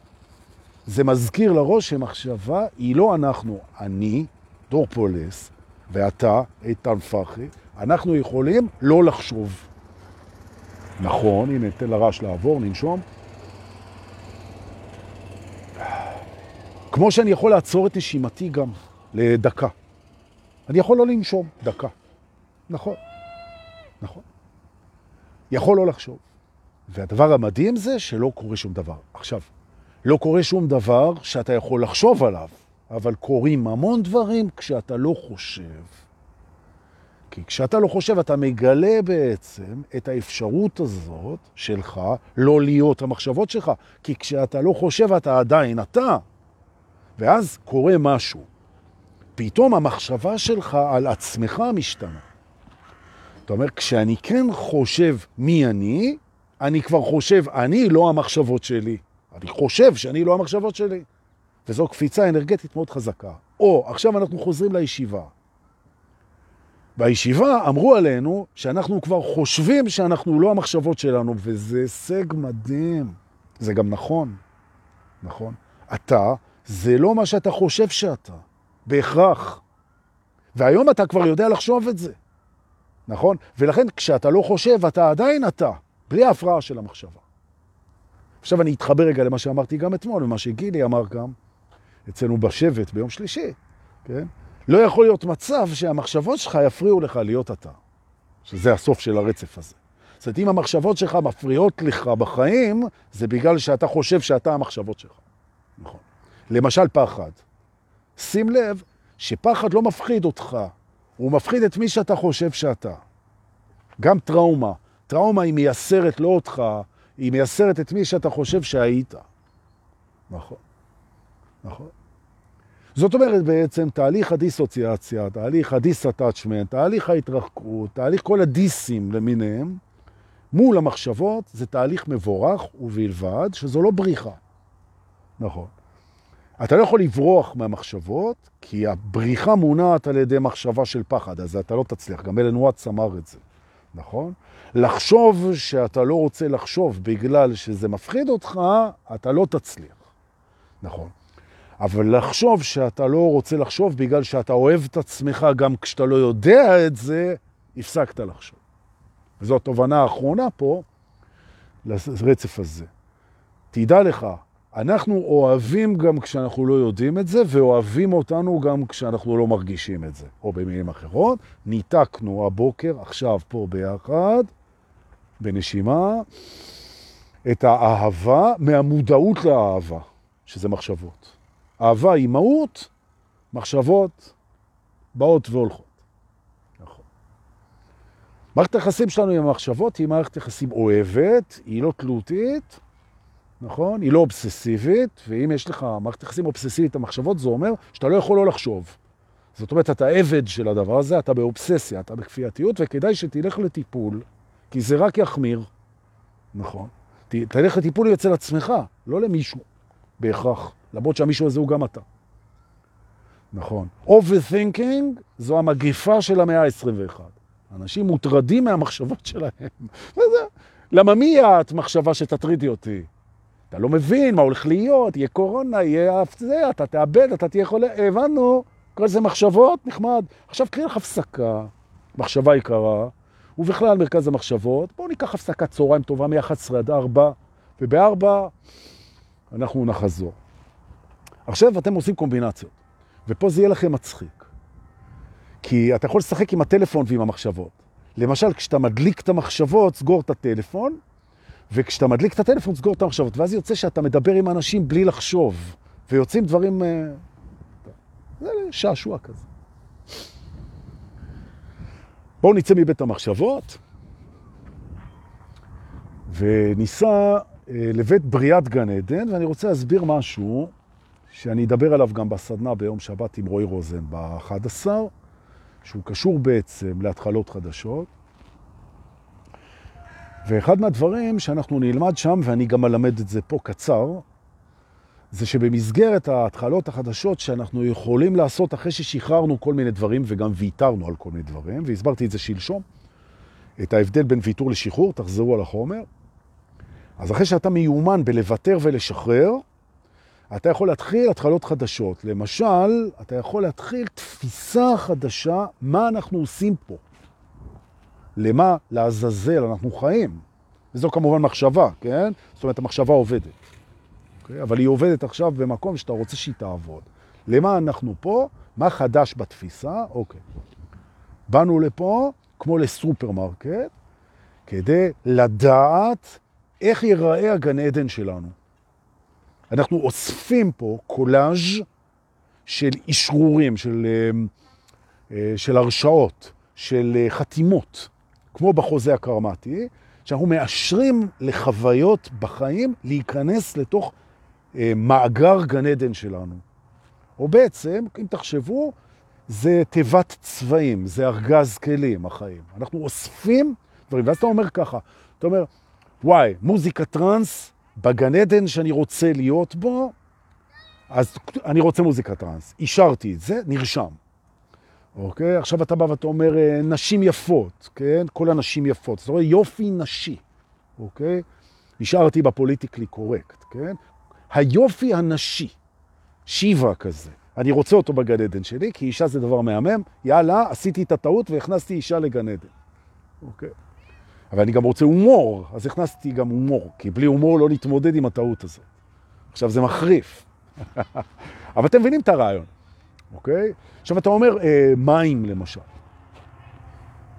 זה מזכיר לראש שמחשבה היא לא אנחנו, אני, דור פולס, ואתה, איתן פחי, אנחנו יכולים לא לחשוב. נכון, הנה, תן לרעש לעבור, ננשום. כמו שאני יכול לעצור את נשימתי גם לדקה. אני יכול לא לנשום דקה. נכון, נכון. יכול לא לחשוב. והדבר המדהים זה שלא קורה שום דבר. עכשיו, לא קורה שום דבר שאתה יכול לחשוב עליו, אבל קורים המון דברים כשאתה לא חושב. כי כשאתה לא חושב, אתה מגלה בעצם את האפשרות הזאת שלך לא להיות המחשבות שלך. כי כשאתה לא חושב, אתה עדיין אתה. ואז קורה משהו. פתאום המחשבה שלך על עצמך משתנה. אתה אומר, כשאני כן חושב מי אני, אני כבר חושב, אני לא המחשבות שלי. אני חושב שאני לא המחשבות שלי. וזו קפיצה אנרגטית מאוד חזקה. או, עכשיו אנחנו חוזרים לישיבה. בישיבה אמרו עלינו שאנחנו כבר חושבים שאנחנו לא המחשבות שלנו, וזה הישג מדהים. זה גם נכון, נכון? אתה, זה לא מה שאתה חושב שאתה, בהכרח. והיום אתה כבר יודע לחשוב את זה, נכון? ולכן כשאתה לא חושב, אתה עדיין אתה, בלי ההפרעה של המחשבה. עכשיו אני אתחבר רגע למה שאמרתי גם אתמול, ומה שגילי אמר גם אצלנו בשבט ביום שלישי, כן? לא יכול להיות מצב שהמחשבות שלך יפריעו לך להיות אתה, שזה הסוף של הרצף הזה. זאת אומרת, אם המחשבות שלך מפריעות לך בחיים, זה בגלל שאתה חושב שאתה המחשבות שלך. נכון. למשל פחד. שים לב שפחד לא מפחיד אותך, הוא מפחיד את מי שאתה חושב שאתה. גם טראומה. טראומה היא מייסרת לא אותך, היא מייסרת את מי שאתה חושב שהיית. נכון, נכון. זאת אומרת בעצם תהליך הדיסוציאציה, תהליך ה dis-attachment, תהליך ההתרחקות, תהליך כל הדיסים למיניהם, מול המחשבות זה תהליך מבורך ובלבד שזו לא בריחה. נכון. אתה לא יכול לברוח מהמחשבות, כי הבריחה מונעת על ידי מחשבה של פחד, אז אתה לא תצליח. גם אלן וואטס אמר את זה, נכון? לחשוב שאתה לא רוצה לחשוב בגלל שזה מפחיד אותך, אתה לא תצליח. נכון. אבל לחשוב שאתה לא רוצה לחשוב בגלל שאתה אוהב את עצמך גם כשאתה לא יודע את זה, הפסקת לחשוב. וזו התובנה האחרונה פה לרצף הזה. תדע לך, אנחנו אוהבים גם כשאנחנו לא יודעים את זה, ואוהבים אותנו גם כשאנחנו לא מרגישים את זה. או במילים אחרות, ניתקנו הבוקר, עכשיו פה ביחד, בנשימה, את האהבה מהמודעות לאהבה, שזה מחשבות. אהבה היא מהות, מחשבות באות והולכות. נכון. מערכת היחסים שלנו עם המחשבות היא מערכת יחסים אוהבת, היא לא תלותית, נכון? היא לא אובססיבית, ואם יש לך מערכת יחסים אובססיבית המחשבות, זה אומר שאתה לא יכול לא לחשוב. זאת אומרת, אתה עבד של הדבר הזה, אתה באובססיה, אתה בכפייתיות, וכדאי שתלך לטיפול, כי זה רק יחמיר, נכון? תלך לטיפול אצל עצמך, לא למישהו, בהכרח, למרות שהמישהו הזה הוא גם אתה. נכון. Overthinking זו המגיפה של המאה ה-21. אנשים מוטרדים מהמחשבות שלהם. למה מי את מחשבה שתטרידי אותי? אתה לא מבין מה הולך להיות, יהיה קורונה, יהיה אף זה, אתה תאבד, אתה תהיה חולה, הבנו, כל זה מחשבות, נחמד. עכשיו קריא לך הפסקה, מחשבה יקרה, ובכלל מרכז המחשבות, בואו ניקח הפסקת צהריים טובה מ-11 עד 4, וב-4 אנחנו נחזור. עכשיו אתם עושים קומבינציות, ופה זה יהיה לכם מצחיק. כי אתה יכול לשחק עם הטלפון ועם המחשבות. למשל, כשאתה מדליק את המחשבות, סגור את הטלפון, וכשאתה מדליק את הטלפון, סגור את המחשבות, ואז יוצא שאתה מדבר עם אנשים בלי לחשוב, ויוצאים דברים... אה, זה שעשוע כזה. בואו נצא מבית המחשבות, וניסע אה, לבית בריאת גן עדן, ואני רוצה להסביר משהו שאני אדבר עליו גם בסדנה ביום שבת עם רועי רוזן ב-11, שהוא קשור בעצם להתחלות חדשות. ואחד מהדברים שאנחנו נלמד שם, ואני גם אלמד את זה פה קצר, זה שבמסגרת ההתחלות החדשות שאנחנו יכולים לעשות אחרי ששחררנו כל מיני דברים וגם ויתרנו על כל מיני דברים, והסברתי את זה שלשום, את ההבדל בין ויתור לשחרור, תחזרו על החומר. אז אחרי שאתה מיומן בלוותר ולשחרר, אתה יכול להתחיל התחלות חדשות. למשל, אתה יכול להתחיל תפיסה חדשה, מה אנחנו עושים פה. למה לעזאזל אנחנו חיים. וזו כמובן מחשבה, כן? זאת אומרת, המחשבה עובדת. Okay? אוקיי? אבל היא עובדת עכשיו במקום שאתה רוצה שהיא תעבוד. למה אנחנו פה? מה חדש בתפיסה? אוקיי. באנו לפה כמו לסופרמרקט, כדי לדעת איך ייראה הגן עדן שלנו. אנחנו אוספים פה קולאז' של אישרורים, של, אה, אה, של הרשאות, של אה, חתימות, כמו בחוזה הקרמטי, שאנחנו מאשרים לחוויות בחיים להיכנס לתוך מאגר גן עדן שלנו. או בעצם, אם תחשבו, זה תיבת צבעים, זה ארגז כלים, החיים. אנחנו אוספים דברים, ואז אתה אומר ככה, אתה אומר, וואי, מוזיקה טרנס בגן עדן שאני רוצה להיות בו, אז אני רוצה מוזיקה טרנס, אישרתי את זה, נרשם. אוקיי? עכשיו אתה בא ואתה אומר, אה, נשים יפות, כן? כל הנשים יפות. זאת אומרת, יופי נשי, אוקיי? נשארתי בפוליטיקלי קורקט, כן? היופי הנשי, שיבה כזה. אני רוצה אותו בגן עדן שלי, כי אישה זה דבר מהמם. יאללה, עשיתי את הטעות והכנסתי אישה לגן עדן. אוקיי. אבל אני גם רוצה הומור, אז הכנסתי גם הומור, כי בלי הומור לא נתמודד עם הטעות הזאת. עכשיו זה מחריף. אבל אתם מבינים את הרעיון, אוקיי? עכשיו אתה אומר, אה, מים למשל.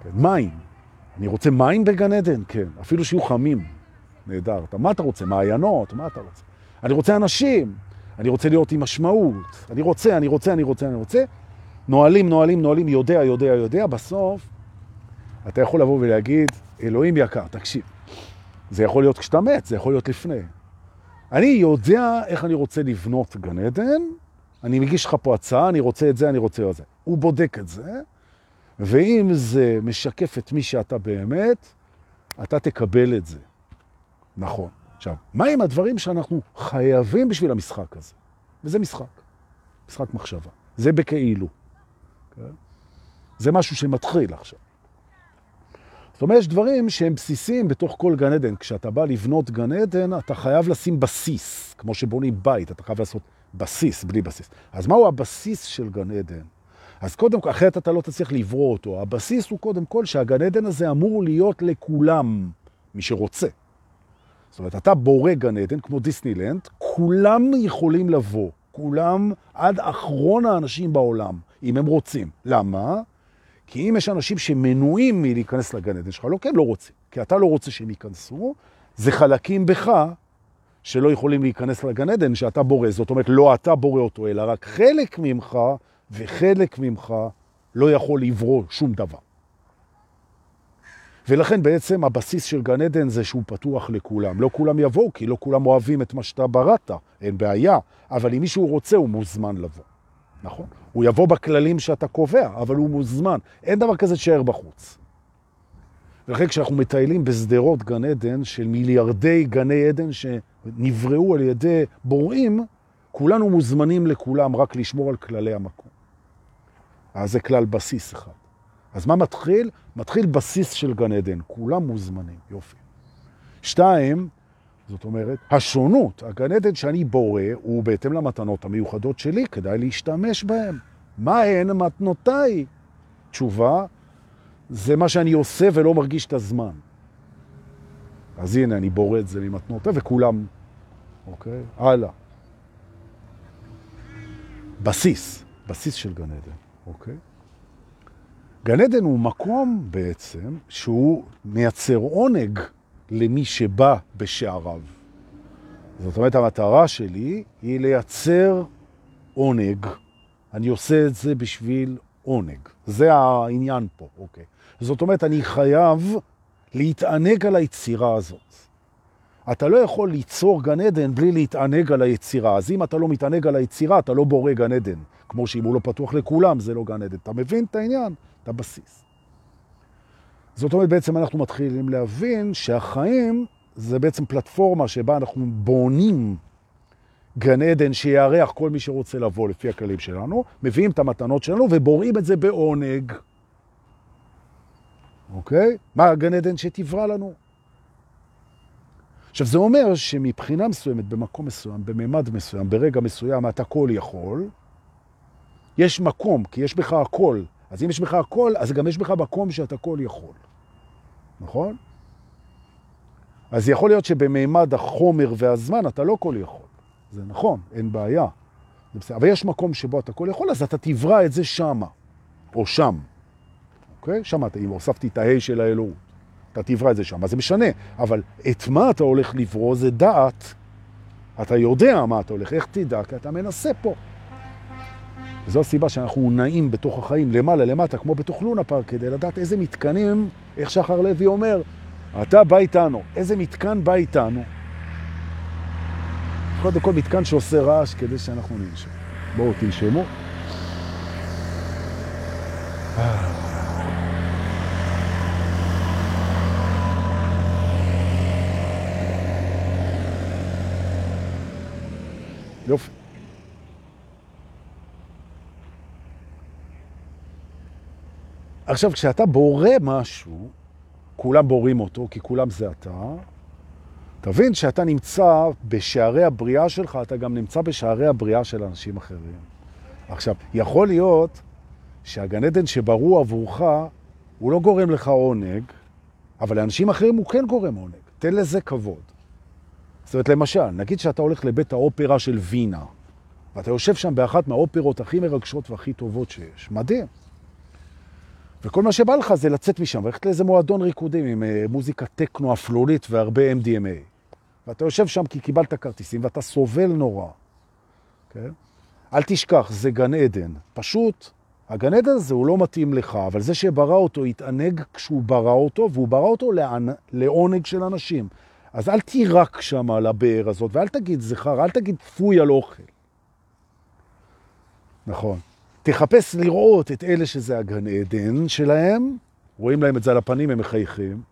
כן, מים. אני רוצה מים בגן עדן? כן. אפילו שיהיו חמים. נהדר. אתה, מה אתה רוצה? מעיינות? מה אתה רוצה? אני רוצה אנשים. אני רוצה להיות עם משמעות. אני רוצה, אני רוצה, אני רוצה, אני רוצה. נועלים, נועלים, נועלים, יודע, יודע, יודע. בסוף אתה יכול לבוא ולהגיד, אלוהים יקר, תקשיב. זה יכול להיות כשאתה מת, זה יכול להיות לפני. אני יודע איך אני רוצה לבנות גן עדן, אני מגיש לך פה הצעה, אני רוצה את זה, אני רוצה את זה. הוא בודק את זה, ואם זה משקף את מי שאתה באמת, אתה תקבל את זה. נכון. עכשיו, מה עם הדברים שאנחנו חייבים בשביל המשחק הזה? וזה משחק, משחק מחשבה. זה בכאילו. כן? זה משהו שמתחיל עכשיו. זאת אומרת, יש דברים שהם בסיסיים בתוך כל גן עדן. כשאתה בא לבנות גן עדן, אתה חייב לשים בסיס, כמו שבונים בית, אתה חייב לעשות בסיס, בלי בסיס. אז מהו הבסיס של גן עדן? אז קודם כל, אחרת אתה לא תצליח לברוא אותו. הבסיס הוא קודם כל שהגן עדן הזה אמור להיות לכולם, מי שרוצה. זאת אומרת, אתה בורא גן עדן, כמו דיסנילנד, כולם יכולים לבוא, כולם עד אחרון האנשים בעולם, אם הם רוצים. למה? כי אם יש אנשים שמנועים מלהיכנס לגן עדן שלך, לא כי הם לא רוצים, כי אתה לא רוצה שהם ייכנסו, זה חלקים בך שלא יכולים להיכנס לגן עדן שאתה בורא. זאת אומרת, לא אתה בורא אותו, אלא רק חלק ממך, וחלק ממך לא יכול לברוא שום דבר. ולכן בעצם הבסיס של גן עדן זה שהוא פתוח לכולם. לא כולם יבואו, כי לא כולם אוהבים את מה שאתה בראת, אין בעיה, אבל אם מישהו רוצה, הוא מוזמן לבוא. נכון? הוא יבוא בכללים שאתה קובע, אבל הוא מוזמן. אין דבר כזה שער בחוץ. ולכן כשאנחנו מטיילים בסדרות גן עדן של מיליארדי גני עדן שנבראו על ידי בוראים, כולנו מוזמנים לכולם רק לשמור על כללי המקום. אז זה כלל בסיס אחד. אז מה מתחיל? מתחיל בסיס של גן עדן, כולם מוזמנים, יופי. שתיים, זאת אומרת, השונות, הגן עדן שאני בורא, הוא בהתאם למתנות המיוחדות שלי, כדאי להשתמש בהן. מה הן מתנותיי? תשובה, זה מה שאני עושה ולא מרגיש את הזמן. אז הנה, אני בורא את זה ממתנותיי, וכולם, אוקיי? הלאה. בסיס, בסיס של גן עדן, אוקיי? גן עדן הוא מקום בעצם שהוא מייצר עונג למי שבא בשעריו. זאת אומרת, המטרה שלי היא לייצר עונג. אני עושה את זה בשביל עונג. זה העניין פה, אוקיי. זאת אומרת, אני חייב להתענג על היצירה הזאת. אתה לא יכול ליצור גן עדן בלי להתענג על היצירה. אז אם אתה לא מתענג על היצירה, אתה לא בורא גן עדן. כמו שאם הוא לא פתוח לכולם, זה לא גן עדן. אתה מבין את העניין? את הבסיס. זאת אומרת, בעצם אנחנו מתחילים להבין שהחיים זה בעצם פלטפורמה שבה אנחנו בונים גן עדן שיערך כל מי שרוצה לבוא לפי הכללים שלנו, מביאים את המתנות שלנו ובוראים את זה בעונג. אוקיי? מה הגן עדן שתברא לנו? עכשיו, זה אומר שמבחינה מסוימת, במקום מסוים, בממד מסוים, ברגע מסוים, אתה כל יכול, יש מקום, כי יש בך הכל. אז אם יש בך הכל, אז גם יש בך מקום שאתה כל יכול. נכון? אז יכול להיות שבמימד החומר והזמן אתה לא כל יכול. זה נכון, אין בעיה. אבל יש מקום שבו אתה כל יכול, אז אתה תברא את זה שמה, או שם. אוקיי? שם אם הוספתי את ההי של האלוהות, אתה תברא את זה שם. אז זה משנה, אבל את מה אתה הולך לברוא זה דעת. אתה יודע מה אתה הולך, איך תדע? כי אתה מנסה פה. וזו הסיבה שאנחנו נעים בתוך החיים למעלה, למטה, כמו בתוך לונה פארק, כדי לדעת איזה מתקנים, איך שחר לוי אומר, אתה בא איתנו. איזה מתקן בא איתנו? קודם כל מתקן שעושה רעש כדי שאנחנו ננשום. בואו תנשמו. יופי. עכשיו, כשאתה בורא משהו, כולם בורים אותו, כי כולם זה אתה, תבין שאתה נמצא בשערי הבריאה שלך, אתה גם נמצא בשערי הבריאה של אנשים אחרים. עכשיו, יכול להיות שהגן עדן שברו עבורך, הוא לא גורם לך עונג, אבל לאנשים אחרים הוא כן גורם עונג. תן לזה כבוד. זאת אומרת, למשל, נגיד שאתה הולך לבית האופרה של וינה, ואתה יושב שם באחת מהאופרות הכי מרגשות והכי טובות שיש. מדהים. וכל מה שבא לך זה לצאת משם, ולכת לאיזה מועדון ריקודים עם אה, מוזיקה טקנו אפלולית והרבה MDMA. ואתה יושב שם כי קיבלת כרטיסים ואתה סובל נורא. כן? אל תשכח, זה גן עדן. פשוט, הגן עדן הזה הוא לא מתאים לך, אבל זה שברא אותו התענג כשהוא ברא אותו, והוא ברא אותו לעונג של אנשים. אז אל תירק שם על הבאר הזאת, ואל תגיד זכר, אל תגיד פוי על אוכל. נכון. תחפש לראות את אלה שזה הגן עדן שלהם, רואים להם את זה על הפנים, הם מחייכים.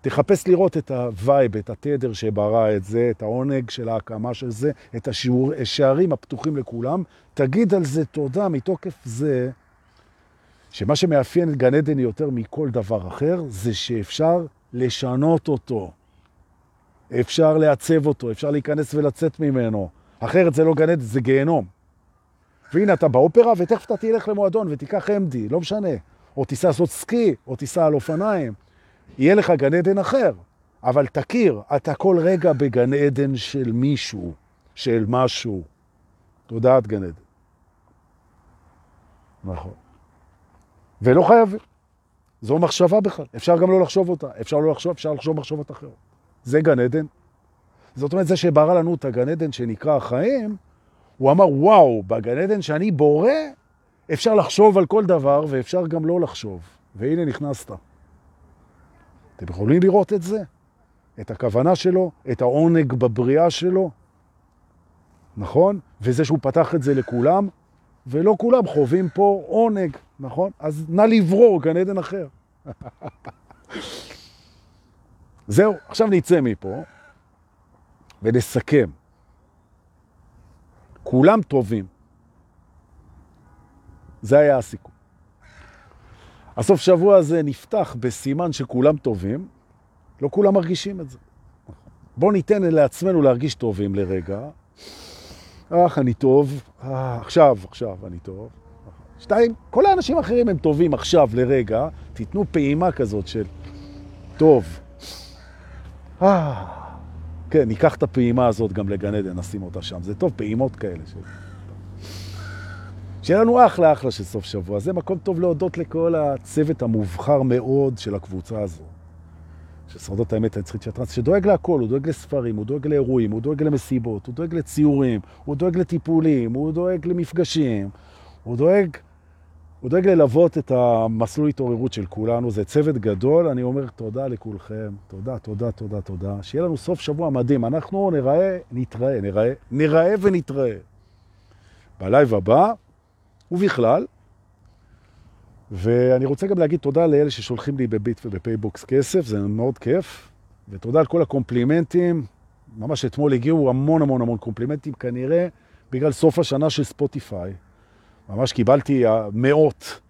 תחפש לראות את ה vibe, את התדר שברא את זה, את העונג של ההקמה של זה, את השערים הפתוחים לכולם. תגיד על זה תודה מתוקף זה, שמה שמאפיין את גן עדן יותר מכל דבר אחר, זה שאפשר לשנות אותו. אפשר לעצב אותו, אפשר להיכנס ולצאת ממנו. אחרת זה לא גן עדן, זה גיהנום. והנה אתה באופרה, ותכף אתה תלך למועדון ותיקח MD, לא משנה. או תיסע לעשות סקי, או תיסע על אופניים. יהיה לך גן עדן אחר, אבל תכיר, אתה כל רגע בגן עדן של מישהו, של משהו. תודעת גן עדן. נכון. ולא חייב. זו מחשבה בכלל. אפשר גם לא לחשוב אותה. אפשר לא לחשוב, אפשר לחשוב מחשבות אחרות. זה גן עדן. זאת אומרת, זה שברא לנו את הגן עדן שנקרא החיים, הוא אמר, וואו, בגן עדן שאני בורא, אפשר לחשוב על כל דבר ואפשר גם לא לחשוב. והנה נכנסת. אתם יכולים לראות את זה? את הכוונה שלו, את העונג בבריאה שלו, נכון? וזה שהוא פתח את זה לכולם, ולא כולם חווים פה עונג, נכון? אז נא לברור גן עדן אחר. זהו, עכשיו נצא מפה ונסכם. כולם טובים. זה היה הסיכום. הסוף שבוע הזה נפתח בסימן שכולם טובים, לא כולם מרגישים את זה. בואו ניתן לעצמנו להרגיש טובים לרגע. אך, אני טוב. אה, עכשיו, עכשיו אני טוב. שתיים, כל האנשים האחרים הם טובים עכשיו לרגע. תיתנו פעימה כזאת של טוב. אה, כן, ניקח את הפעימה הזאת גם לגן עדן, נשים אותה שם. זה טוב, פעימות כאלה. של... שיהיה לנו אחלה אחלה של סוף שבוע. זה מקום טוב להודות לכל הצוות המובחר מאוד של הקבוצה הזו. של שרדות האמת הנצחית של הטרנס, שדואג להכל, הוא דואג לספרים, הוא דואג לאירועים, הוא דואג למסיבות, הוא דואג לציורים, הוא דואג לטיפולים, הוא דואג למפגשים, הוא דואג, הוא דואג ללוות את המסלול התעוררות של כולנו. זה צוות גדול, אני אומר תודה לכולכם. תודה, תודה, תודה, תודה. שיהיה לנו סוף שבוע מדהים. אנחנו נראה, נתראה, נראה, נראה ונתראה. ב live הבא. ובכלל. ואני רוצה גם להגיד תודה לאלה ששולחים לי בביט ובפייבוקס כסף, זה מאוד כיף. ותודה על כל הקומפלימנטים. ממש אתמול הגיעו המון המון המון קומפלימנטים, כנראה בגלל סוף השנה של ספוטיפיי. ממש קיבלתי מאות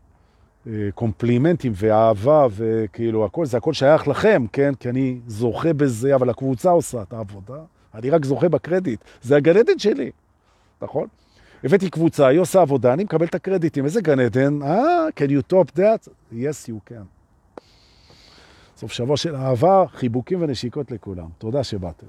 אה, קומפלימנטים ואהבה וכאילו הכל, זה הכל שייך לכם, כן? כי אני זוכה בזה, אבל הקבוצה עושה את העבודה. אני רק זוכה בקרדיט. זה הגן עדן שלי, נכון? הבאתי קבוצה, היא עושה עבודה, אני מקבל את הקרדיטים. איזה גן עדן? אה, can you top that? yes, you can. סוף שבוע של אהבה, חיבוקים ונשיקות לכולם. תודה שבאתם.